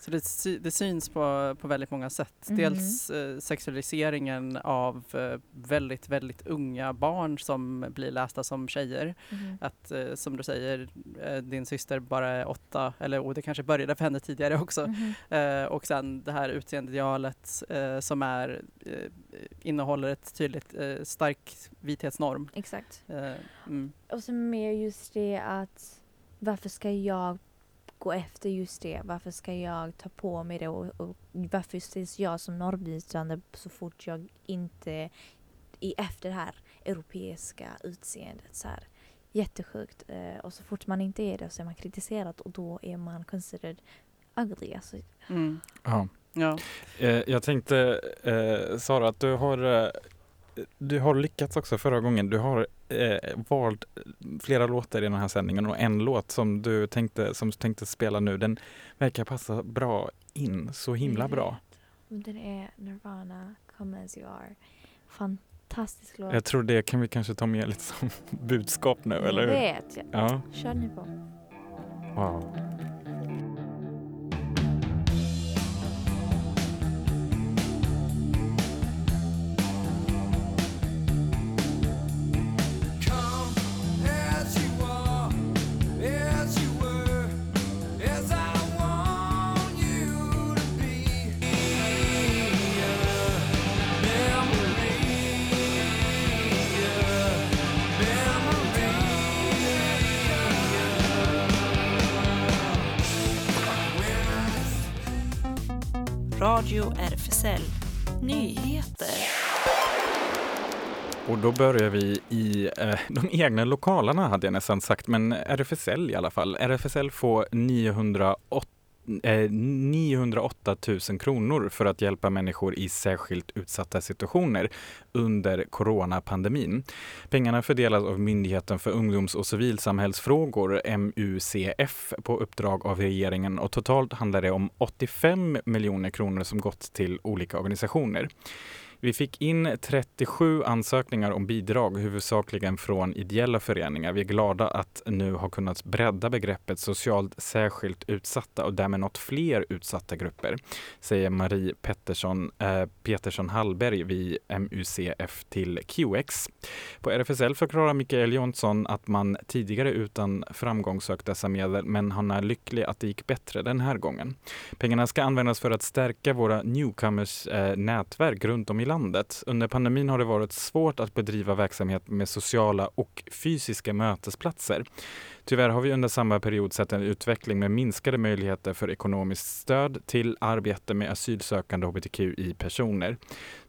Så det, sy- det syns på, på väldigt många sätt. Mhm. Dels eh, sexualiseringen av eh, väldigt, väldigt unga barn som blir lästa som tjejer. Mhm. Att eh, som du säger, eh, din syster bara är åtta, eller och det kanske började för henne tidigare också. Eh, och sen det här utseendeidealet eh, som är, eh, innehåller ett tydligt eh, stark vithetsnorm. Exakt. Mm. Och så med just det att varför ska jag gå efter just det? Varför ska jag ta på mig det? Och, och varför ses jag som normbrytande så fort jag inte är efter det här europeiska utseendet? Så här. Jättesjukt. Eh, och så fort man inte är det så är man kritiserad och då är man considered ugly. Alltså, Mm. Ja. Ja. Eh, jag tänkte, eh, Sara, att du har, eh, du har lyckats också förra gången. Du har eh, valt flera låtar i den här sändningen och en låt som du tänkte, som tänkte spela nu, den verkar passa bra in, så himla bra. Men Den är Nirvana, Come As You Are. Fantastisk låt. Jag tror det kan vi kanske ta med lite som (laughs) budskap nu, eller hur? vet. Jag. Ja, Kör ni på. wow. Radio RFSL Nyheter. Och då börjar vi i eh, de egna lokalerna hade jag nästan sagt, men RFSL i alla fall. RFSL får 908 eh, 908 000 kronor för att hjälpa människor i särskilt utsatta situationer under coronapandemin. Pengarna fördelas av Myndigheten för ungdoms och civilsamhällsfrågor, MUCF, på uppdrag av regeringen och totalt handlar det om 85 miljoner kronor som gått till olika organisationer. Vi fick in 37 ansökningar om bidrag, huvudsakligen från ideella föreningar. Vi är glada att nu ha kunnat bredda begreppet socialt särskilt utsatta och därmed nått fler utsatta grupper, säger Marie Pettersson, eh, Petersson Hallberg vid MUCF till QX. På RFSL förklarar Mikael Jonsson att man tidigare utan framgång sökt dessa medel, men han är lycklig att det gick bättre den här gången. Pengarna ska användas för att stärka våra newcomers eh, nätverk runt om i landet. Under pandemin har det varit svårt att bedriva verksamhet med sociala och fysiska mötesplatser. Tyvärr har vi under samma period sett en utveckling med minskade möjligheter för ekonomiskt stöd till arbete med asylsökande hbtqi-personer.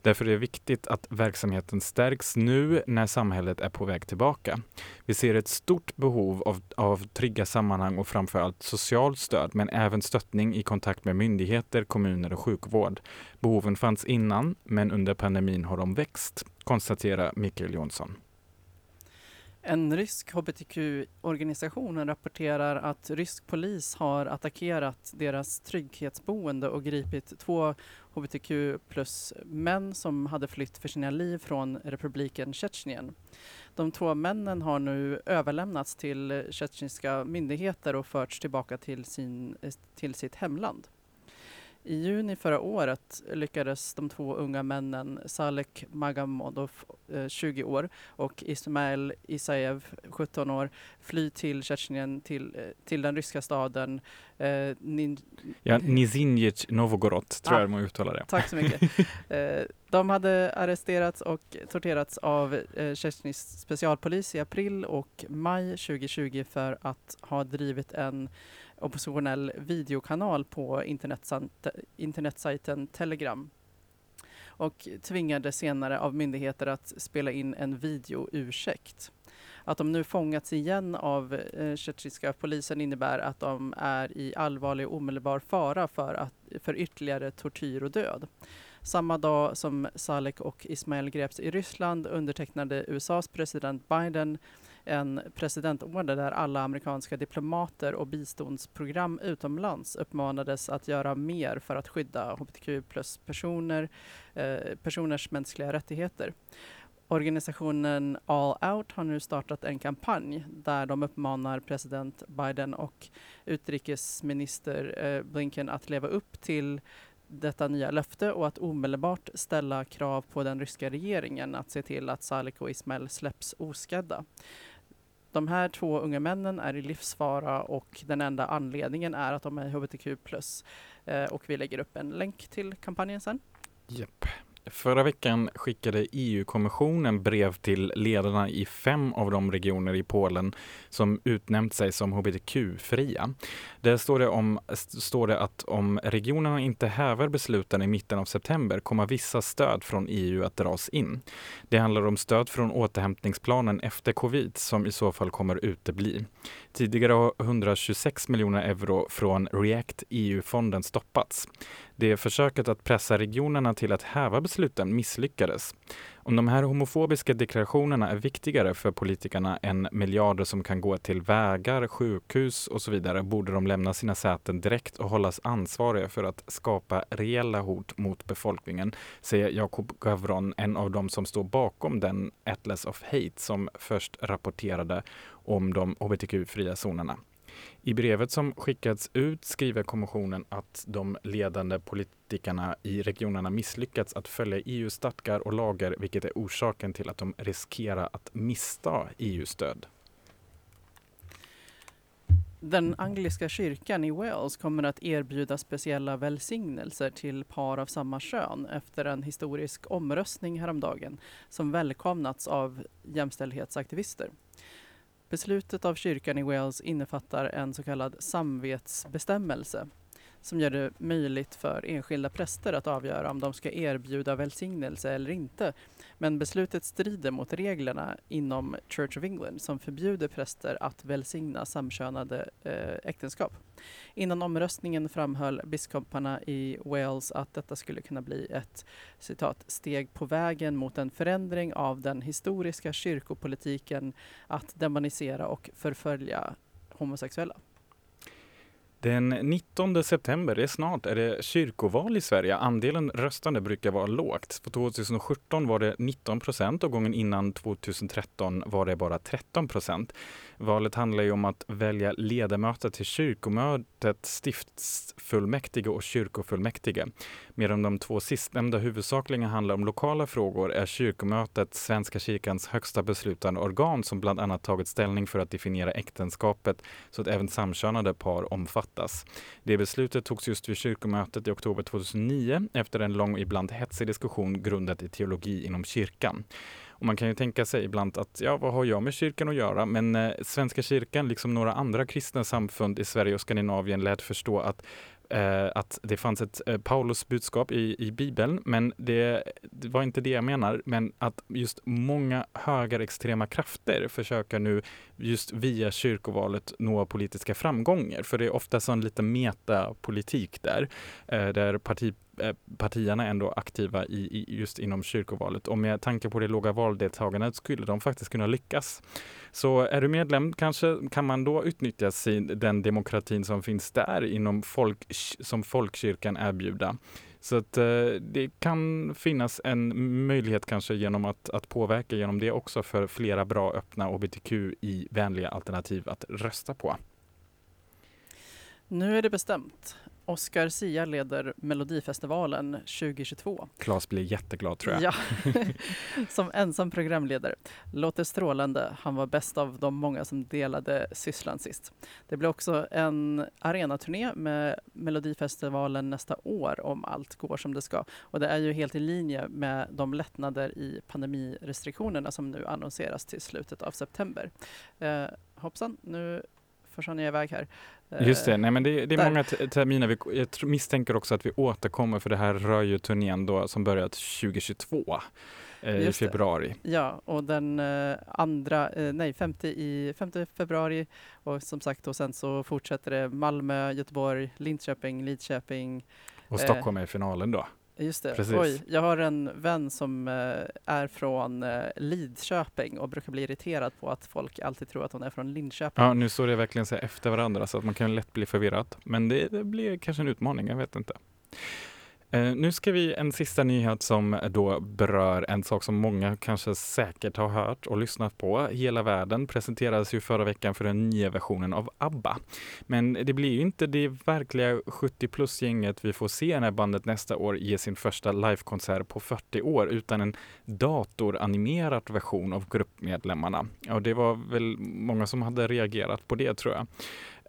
Därför är det viktigt att verksamheten stärks nu när samhället är på väg tillbaka. Vi ser ett stort behov av, av trygga sammanhang och framförallt socialt stöd, men även stöttning i kontakt med myndigheter, kommuner och sjukvård. Behoven fanns innan, men under pandemin har de växt, konstaterar Mikael Jonsson. En rysk hbtq-organisation rapporterar att rysk polis har attackerat deras trygghetsboende och gripit två hbtq plus män som hade flytt för sina liv från republiken Tjetjenien. De två männen har nu överlämnats till tjetjenska myndigheter och förts tillbaka till, sin, till sitt hemland. I juni förra året lyckades de två unga männen Salek Magamodov, eh, 20 år, och Ismail Isaev, 17 år, fly till Tjetjenien, till, eh, till den ryska staden eh, Nin Ja, Nizinjic Novgorod tror Ah. jag man uttalar det. Tack så mycket. (laughs) Eh, De hade arresterats och torterats av eh, Tjetjensk specialpolis i april och maj 2020 för att ha drivit en oppositionell videokanal på internetsajten Telegram och tvingade senare av myndigheter att spela in en videoursäkt. Att de nu fångats igen av eh, tjetjenska polisen innebär att de är i allvarlig och omedelbar fara för, att, för ytterligare tortyr och död. Samma dag som Salek och Ismail greps i Ryssland undertecknade USAs president Biden en presidentorder där alla amerikanska diplomater och biståndsprogram utomlands uppmanades att göra mer för att skydda hbtq plus-personer, eh, personers mänskliga rättigheter. Organisationen All Out har nu startat en kampanj där de uppmanar president Biden och utrikesminister eh, Blinken att leva upp till detta nya löfte och att omedelbart ställa krav på den ryska regeringen att se till att Salik och Ismail släpps oskadda. De här två unga männen är i livsfara och den enda anledningen är att de är hbtq+. Eh, och vi lägger upp en länk till kampanjen sen. Japp. Förra veckan skickade EU-kommissionen brev till ledarna i fem av de regioner i Polen som utnämnt sig som hbtq-fria. Där står det, om, står det att om regionerna inte häver besluten i mitten av september kommer vissa stöd från EU att dras in. Det handlar om stöd från återhämtningsplanen efter covid som i så fall kommer utebli. Tidigare har 126 miljoner euro från React EU-fonden stoppats. Det försöket att pressa regionerna till att häva besluten misslyckades. Om de här homofobiska deklarationerna är viktigare för politikerna än miljarder som kan gå till vägar, sjukhus och så vidare borde de lämna sina säten direkt och hållas ansvariga för att skapa reella hot mot befolkningen, säger Jakob Gavron, en av de som står bakom den Atlas of Hate som först rapporterade om de hbtq-fria zonerna. I brevet som skickats ut skriver kommissionen att de ledande politikerna i regionerna misslyckats att följa EUs stadgar och lagar vilket är orsaken till att de riskerar att mista EU-stöd. Den angliska kyrkan i Wales kommer att erbjuda speciella välsignelser till par av samma kön efter en historisk omröstning häromdagen som välkomnats av jämställdhetsaktivister. Beslutet av kyrkan i Wales innefattar en så kallad samvetsbestämmelse som gör det möjligt för enskilda präster att avgöra om de ska erbjuda välsignelse eller inte. Men beslutet strider mot reglerna inom Church of England som förbjuder präster att välsigna samkönade eh, äktenskap. Innan omröstningen framhöll biskoparna i Wales att detta skulle kunna bli ett citat, steg på vägen mot en förändring av den historiska kyrkopolitiken att demonisera och förfölja homosexuella. Den 19 september, det är snart, är det kyrkoval i Sverige. Andelen röstande brukar vara lågt. På 2017 var det 19 procent och gången innan 2013 var det bara 13 procent. Valet handlar ju om att välja ledamöter till kyrkomötet, stiftsfullmäktige och kyrkofullmäktige. Medan de två sistnämnda huvudsakligen handlar om lokala frågor är kyrkomötet Svenska kyrkans högsta beslutande organ som bland annat tagit ställning för att definiera äktenskapet så att även samkönade par omfattas. Det beslutet togs just vid kyrkomötet i oktober 2009 efter en lång och ibland hetsig diskussion grundat i teologi inom kyrkan. Och man kan ju tänka sig ibland att, ja, vad har jag med kyrkan att göra? Men eh, Svenska kyrkan, liksom några andra kristna samfund i Sverige och Skandinavien, lät förstå att eh, att det fanns ett eh, Paulus budskap i, i Bibeln, men det, det var inte det jag menar, men att just många högerextrema krafter försöker nu just via kyrkovalet nå politiska framgångar, för det är ofta sån lite metapolitik där, eh, där parti Eh, partierna ändå aktiva i, i, just inom kyrkovalet och med tanke på det låga valdeltagandet skulle de faktiskt kunna lyckas. Så är du medlem kanske kan man då utnyttja sin, den demokratin som finns där inom folk, som folkkyrkan erbjuda. Så att eh, det kan finnas en möjlighet kanske genom att, att påverka genom det också för flera bra öppna hbtqi-vänliga alternativ att rösta på. Nu är det bestämt. Oscar Sia leder Melodifestivalen 2022. Claes blir jätteglad tror jag. Ja, (laughs) som ensam programledare. Låter strålande. Han var bäst av de många som delade sysslan sist. Det blir också en arenaturné med Melodifestivalen nästa år om allt går som det ska. Och det är ju helt i linje med de lättnader i pandemirestriktionerna som nu annonseras till slutet av september. Eh, hoppsan, nu försvann jag iväg här. Just det, Eh, nej men det, det är där. många te- terminer. Vi, jag misstänker också att vi återkommer för det här rör ju turnén då som börjat 2022 eh, i Just det. februari. Ja, och den eh, andra, eh, nej, 5 i 5 februari och som sagt och sen så fortsätter det Malmö, Göteborg, Linköping, Lidköping. Och Eh, Stockholm är i finalen då. Just det. Precis. Oj, jag har en vän som eh, är från eh, Lidköping och brukar bli irriterad på att folk alltid tror att hon är från Linköping. Ja, nu står det verkligen så efter varandra så att man kan lätt bli förvirrad. Men det, det blir kanske en utmaning, jag vet inte. Eh, nu ska vi en sista nyhet som då berör en sak som många kanske säkert har hört och lyssnat på. Hela världen presenterades ju förra veckan för den nya versionen av ABBA. Men det blir ju inte det verkliga 70 plus-gänget vi får se när bandet nästa år ger sin första livekonsert på 40 år utan en datoranimerad version av gruppmedlemmarna. Och det var väl många som hade reagerat på det tror jag.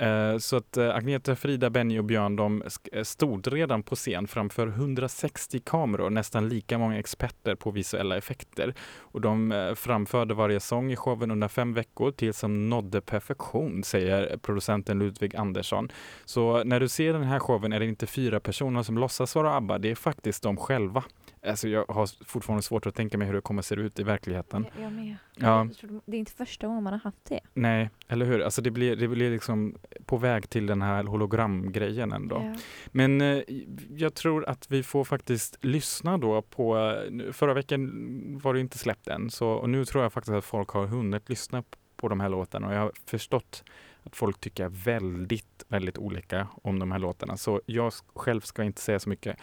Eh, så att eh, Agneta, Frida, Benny och Björn de eh, stod redan på scen framför 160 kameror, nästan lika många experter på visuella effekter. Och de framförde varje sång i showen under fem veckor tills som nådde perfektion, säger producenten Ludvig Andersson. Så när du ser den här showen är det inte fyra personer som låtsas vara ABBA, det är faktiskt de själva. Alltså jag har fortfarande svårt att tänka mig hur det kommer se ut i verkligheten. Jag, jag med. Ja. Det är inte första gången man har haft det. Nej, eller hur? Alltså det blir, det blir liksom på väg till den här hologramgrejen ändå. Ja. Men eh, jag tror att vi får faktiskt lyssna då på, eh, förra veckan var det inte släppt än, så, och nu tror jag faktiskt att folk har hunnit lyssna på de här låtarna och jag har förstått att folk tycker väldigt, väldigt olika om de här låtarna. Så jag själv ska inte säga så mycket.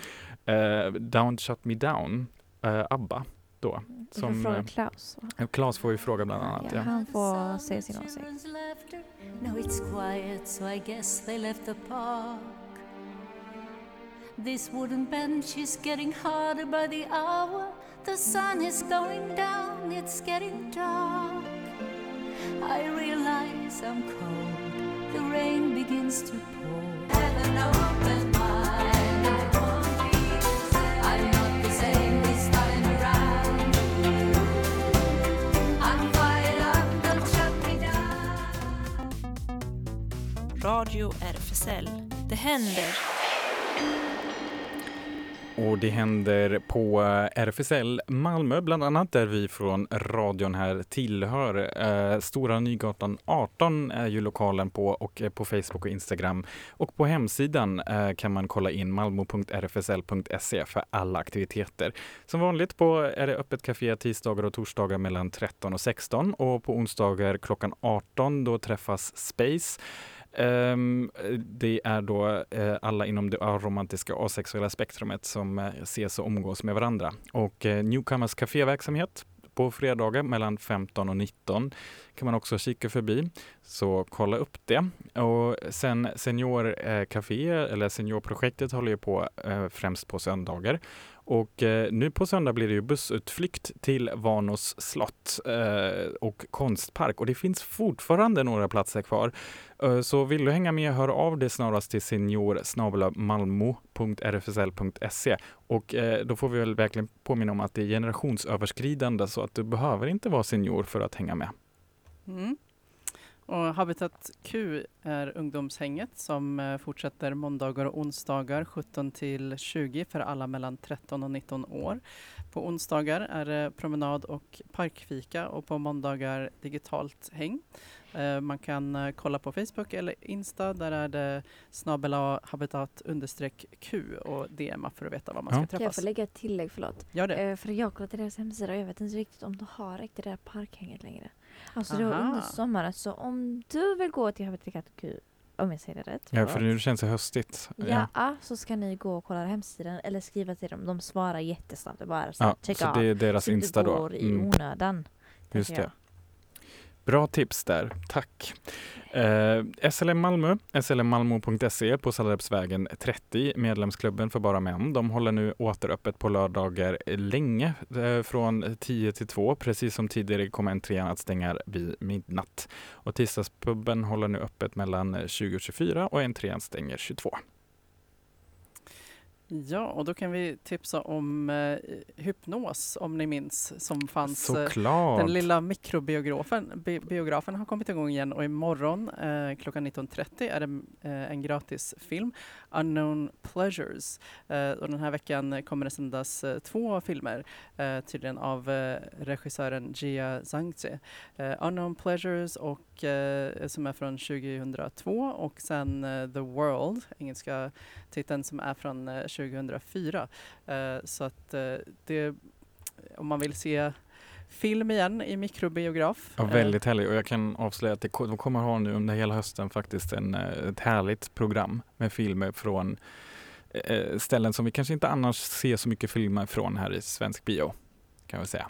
Uh, Don't Shut Me Down, eh, ABBA då. Du får Som, fråga eh, Klaus. va? Claes får ju fråga bland annat. Ja, Ja. han får säga sin åsikt. No, it's quiet, so I guess they left the park. This wooden bench is getting harder by the hour. The sun is going down, it's getting dark. I realize I'm cold, the rain begins to pour. Have an open mind, I won't be the same. I'm not the same this time around. I'm fired up, don't shut me down. Radio RFSL. Det händer. Och det händer på eh, RFSL Malmö, bland annat där vi från radion här tillhör. Eh, Stora Nygatan 18 är ju lokalen på och eh, på Facebook och Instagram. Och på hemsidan kan man kolla in malmo.rfsl.se för alla aktiviteter. Som vanligt på är det öppet kafé tisdagar och torsdagar mellan 13 och 16 och på onsdagar klockan 18 då träffas Space. Um, det är då uh, alla inom det aromantiska och asexuella spektrumet som uh, ses och umgås med varandra. Och uh, Newcomers kaféverksamhet på fredagar mellan 15 och 19 kan man också kika förbi. Så kolla upp det. Och sen Seniorcafé eller seniorprojektet håller ju på eh, främst på söndagar. Och eh, nu på söndag blir det ju bussutflykt till Vanos slott eh, och konstpark och det finns fortfarande några platser kvar. Eh, så vill du hänga med, hör av dig snarast till senior e. och eh, då får vi väl verkligen påminna om att det är generationsöverskridande så att du behöver inte vara senior för att hänga med. Mm. Och Habitat Q är ungdomshänget som eh, fortsätter måndagar och onsdagar 17 till 20 för alla mellan 13 och 19 år. På onsdagar är det promenad och parkfika och på måndagar digitalt häng. Eh, Man kan eh, kolla på Facebook eller Insta, där är det snabel habitat understreck Q och DMa för att veta var man ska Ja. Kan jag träffas. få lägga ett tillägg, förlåt? Gör det. Eh, för jag kollat deras hemsida och jag vet inte riktigt om de har riktigt det där parkhänget längre. Alltså det var Aha. under sommaren, så om du vill gå till Habitat Q, om jag säger det rätt. Ja, för nu känns det höstigt. Ja, så ska ni gå och kolla hemsidan eller skriva till dem. De svarar jättesnabbt. Det är bara så, Ja, här, check så det är deras så det Insta då. går i Mm. onödan. Just det. Bra tips där, tack. Eh, SLM Malmö, slmmalmo.se på Sallarepsvägen 30, medlemsklubben för bara män. De håller nu återöppet på lördagar länge, eh, från 10 till 2. Precis som tidigare kommer entrén att stänga vid midnatt. Och tisdagspubben håller nu öppet mellan 20 och 24 och entrén stänger 22. Ja, och då kan vi tipsa om eh, Hypnos, om ni minns, som fanns eh, Såklart! Den lilla mikrobiografen bi biografen har kommit igång igen och imorgon eh, klockan 19.30 är det eh, en gratis film, Unknown Pleasures. Eh, och den här veckan kommer det sändas eh, två filmer, eh, tydligen av eh, regissören Gia Zhangzi. Eh, Unknown Pleasures och, eh, som är från 2002 och sen eh, The World, engelska titeln som är från eh, 2004. Eh, så att eh, det, om man vill se film igen i mikrobiograf. Ja, eh, väldigt härligt och jag kan avslöja att det, de kommer ha nu under hela hösten faktiskt en, ett härligt program med filmer från ställen som vi kanske inte annars ser så mycket filmer från här i svensk bio. Kan vi säga.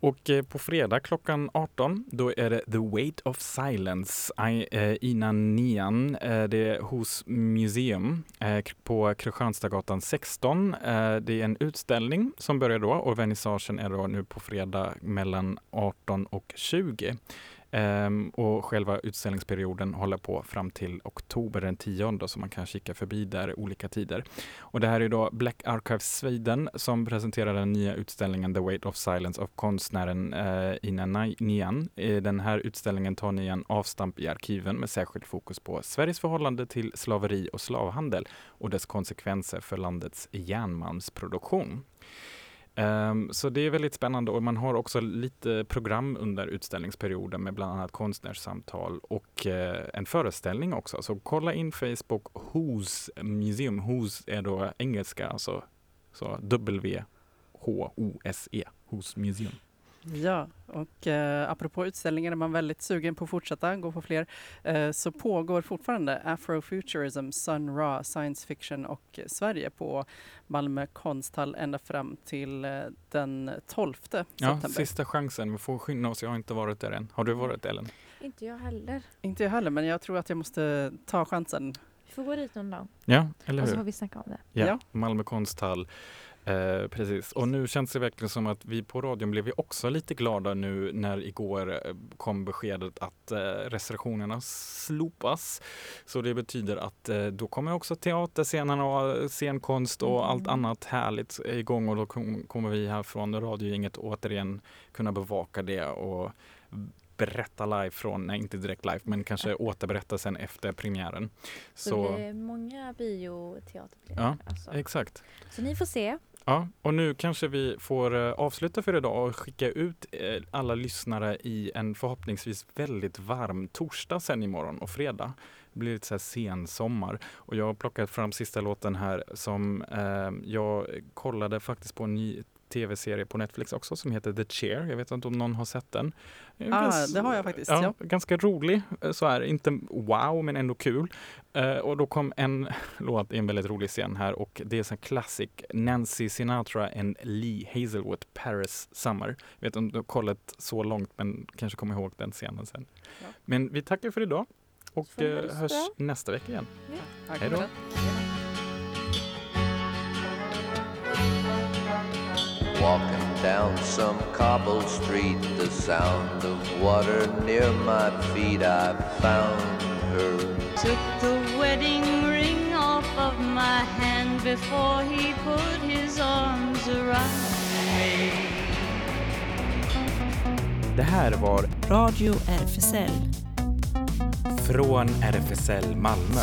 Och eh, på fredag klockan 18 då är det The Weight of Silence eh, innan nian. Eh, det är hos Museum på Kristianstadsgatan 16. Det är en utställning som börjar då och vernissagen är då nu på fredag mellan 18 och 20. Ehm, och själva utställningsperioden håller på fram till oktober den 10 så man kan kika förbi där olika tider. Och det här är då Black Archives Sweden som presenterar den nya utställningen The Weight of Silence av konstnären eh, Ina Nian. I den här utställningen tar Nian avstamp i arkiven med särskilt fokus på Sveriges förhållande till slaveri och slavhandel och dess konsekvenser för landets järnmalmsproduktion. Um, Så det är väldigt spännande och man har också lite program under utställningsperioden med bland annat konstnärssamtal och uh, en föreställning också. Så kolla in Facebook Who's Museum. Who's är då engelska, alltså så W-H-O-S-E, Who's Museum. Ja, och eh, apropå utställningar är man väldigt sugen på att fortsätta gå på fler eh, så pågår fortfarande Afrofuturism, Sun Ra, Science Fiction och Sverige på Malmö konsthall ända fram till eh, den 12 Ja, september. sista chansen. Vi får skynda oss. Jag har inte varit där än. Har du varit där, Ellen? Inte jag heller. Inte jag heller, men jag tror att jag måste ta chansen. Vi får gå dit någon dag. Ja, eller Och så hur? får vi snacka om det. Ja, Ja. Malmö konsthall. Eh, precis. Och nu känns det verkligen som att vi på radion blev vi också lite glada nu när igår eh, kom beskedet att eh, restriktionerna slopas. Så det betyder att eh, då kommer också teaterscenerna och scenkonst och Mm. allt annat härligt igång och då kom, kommer vi här från radiogänget återigen kunna bevaka det och berätta live från, nej inte direkt live, men kanske återberätta sen efter premiären. Så, Så, det blir många bioteaterbiljetter. Ja, alltså. exakt. Så ni får se. Ja, och nu kanske vi får eh, avsluta för idag och skicka ut eh, alla lyssnare i en förhoppningsvis väldigt varm torsdag sen imorgon och fredag. Det blir lite så här sensommar. och jag har plockat fram sista låten här som eh, jag kollade faktiskt på en ny tv-serie på Netflix också som heter The Chair. Jag vet inte om någon har sett den. Ah, det har jag faktiskt, Ja, ja. Ganska rolig eh, så här, inte wow men ändå kul. Eh, och då kom en (laughs) låt i en väldigt rolig scen här och det är en classic Nancy Sinatra and Lee Hazelwood Paris Summer. Jag vet inte om du har kollat så långt men kanske kommer ihåg den scenen sen. Ja. Men vi tackar för idag och så hörs nästa vecka igen. Tack Hej då. Walking down some cobble street, the sound of water near my feet, I found her. Took the wedding ring off of my hand before he put his arms around me. Det här var Radio RFSL från RFSL Malmö.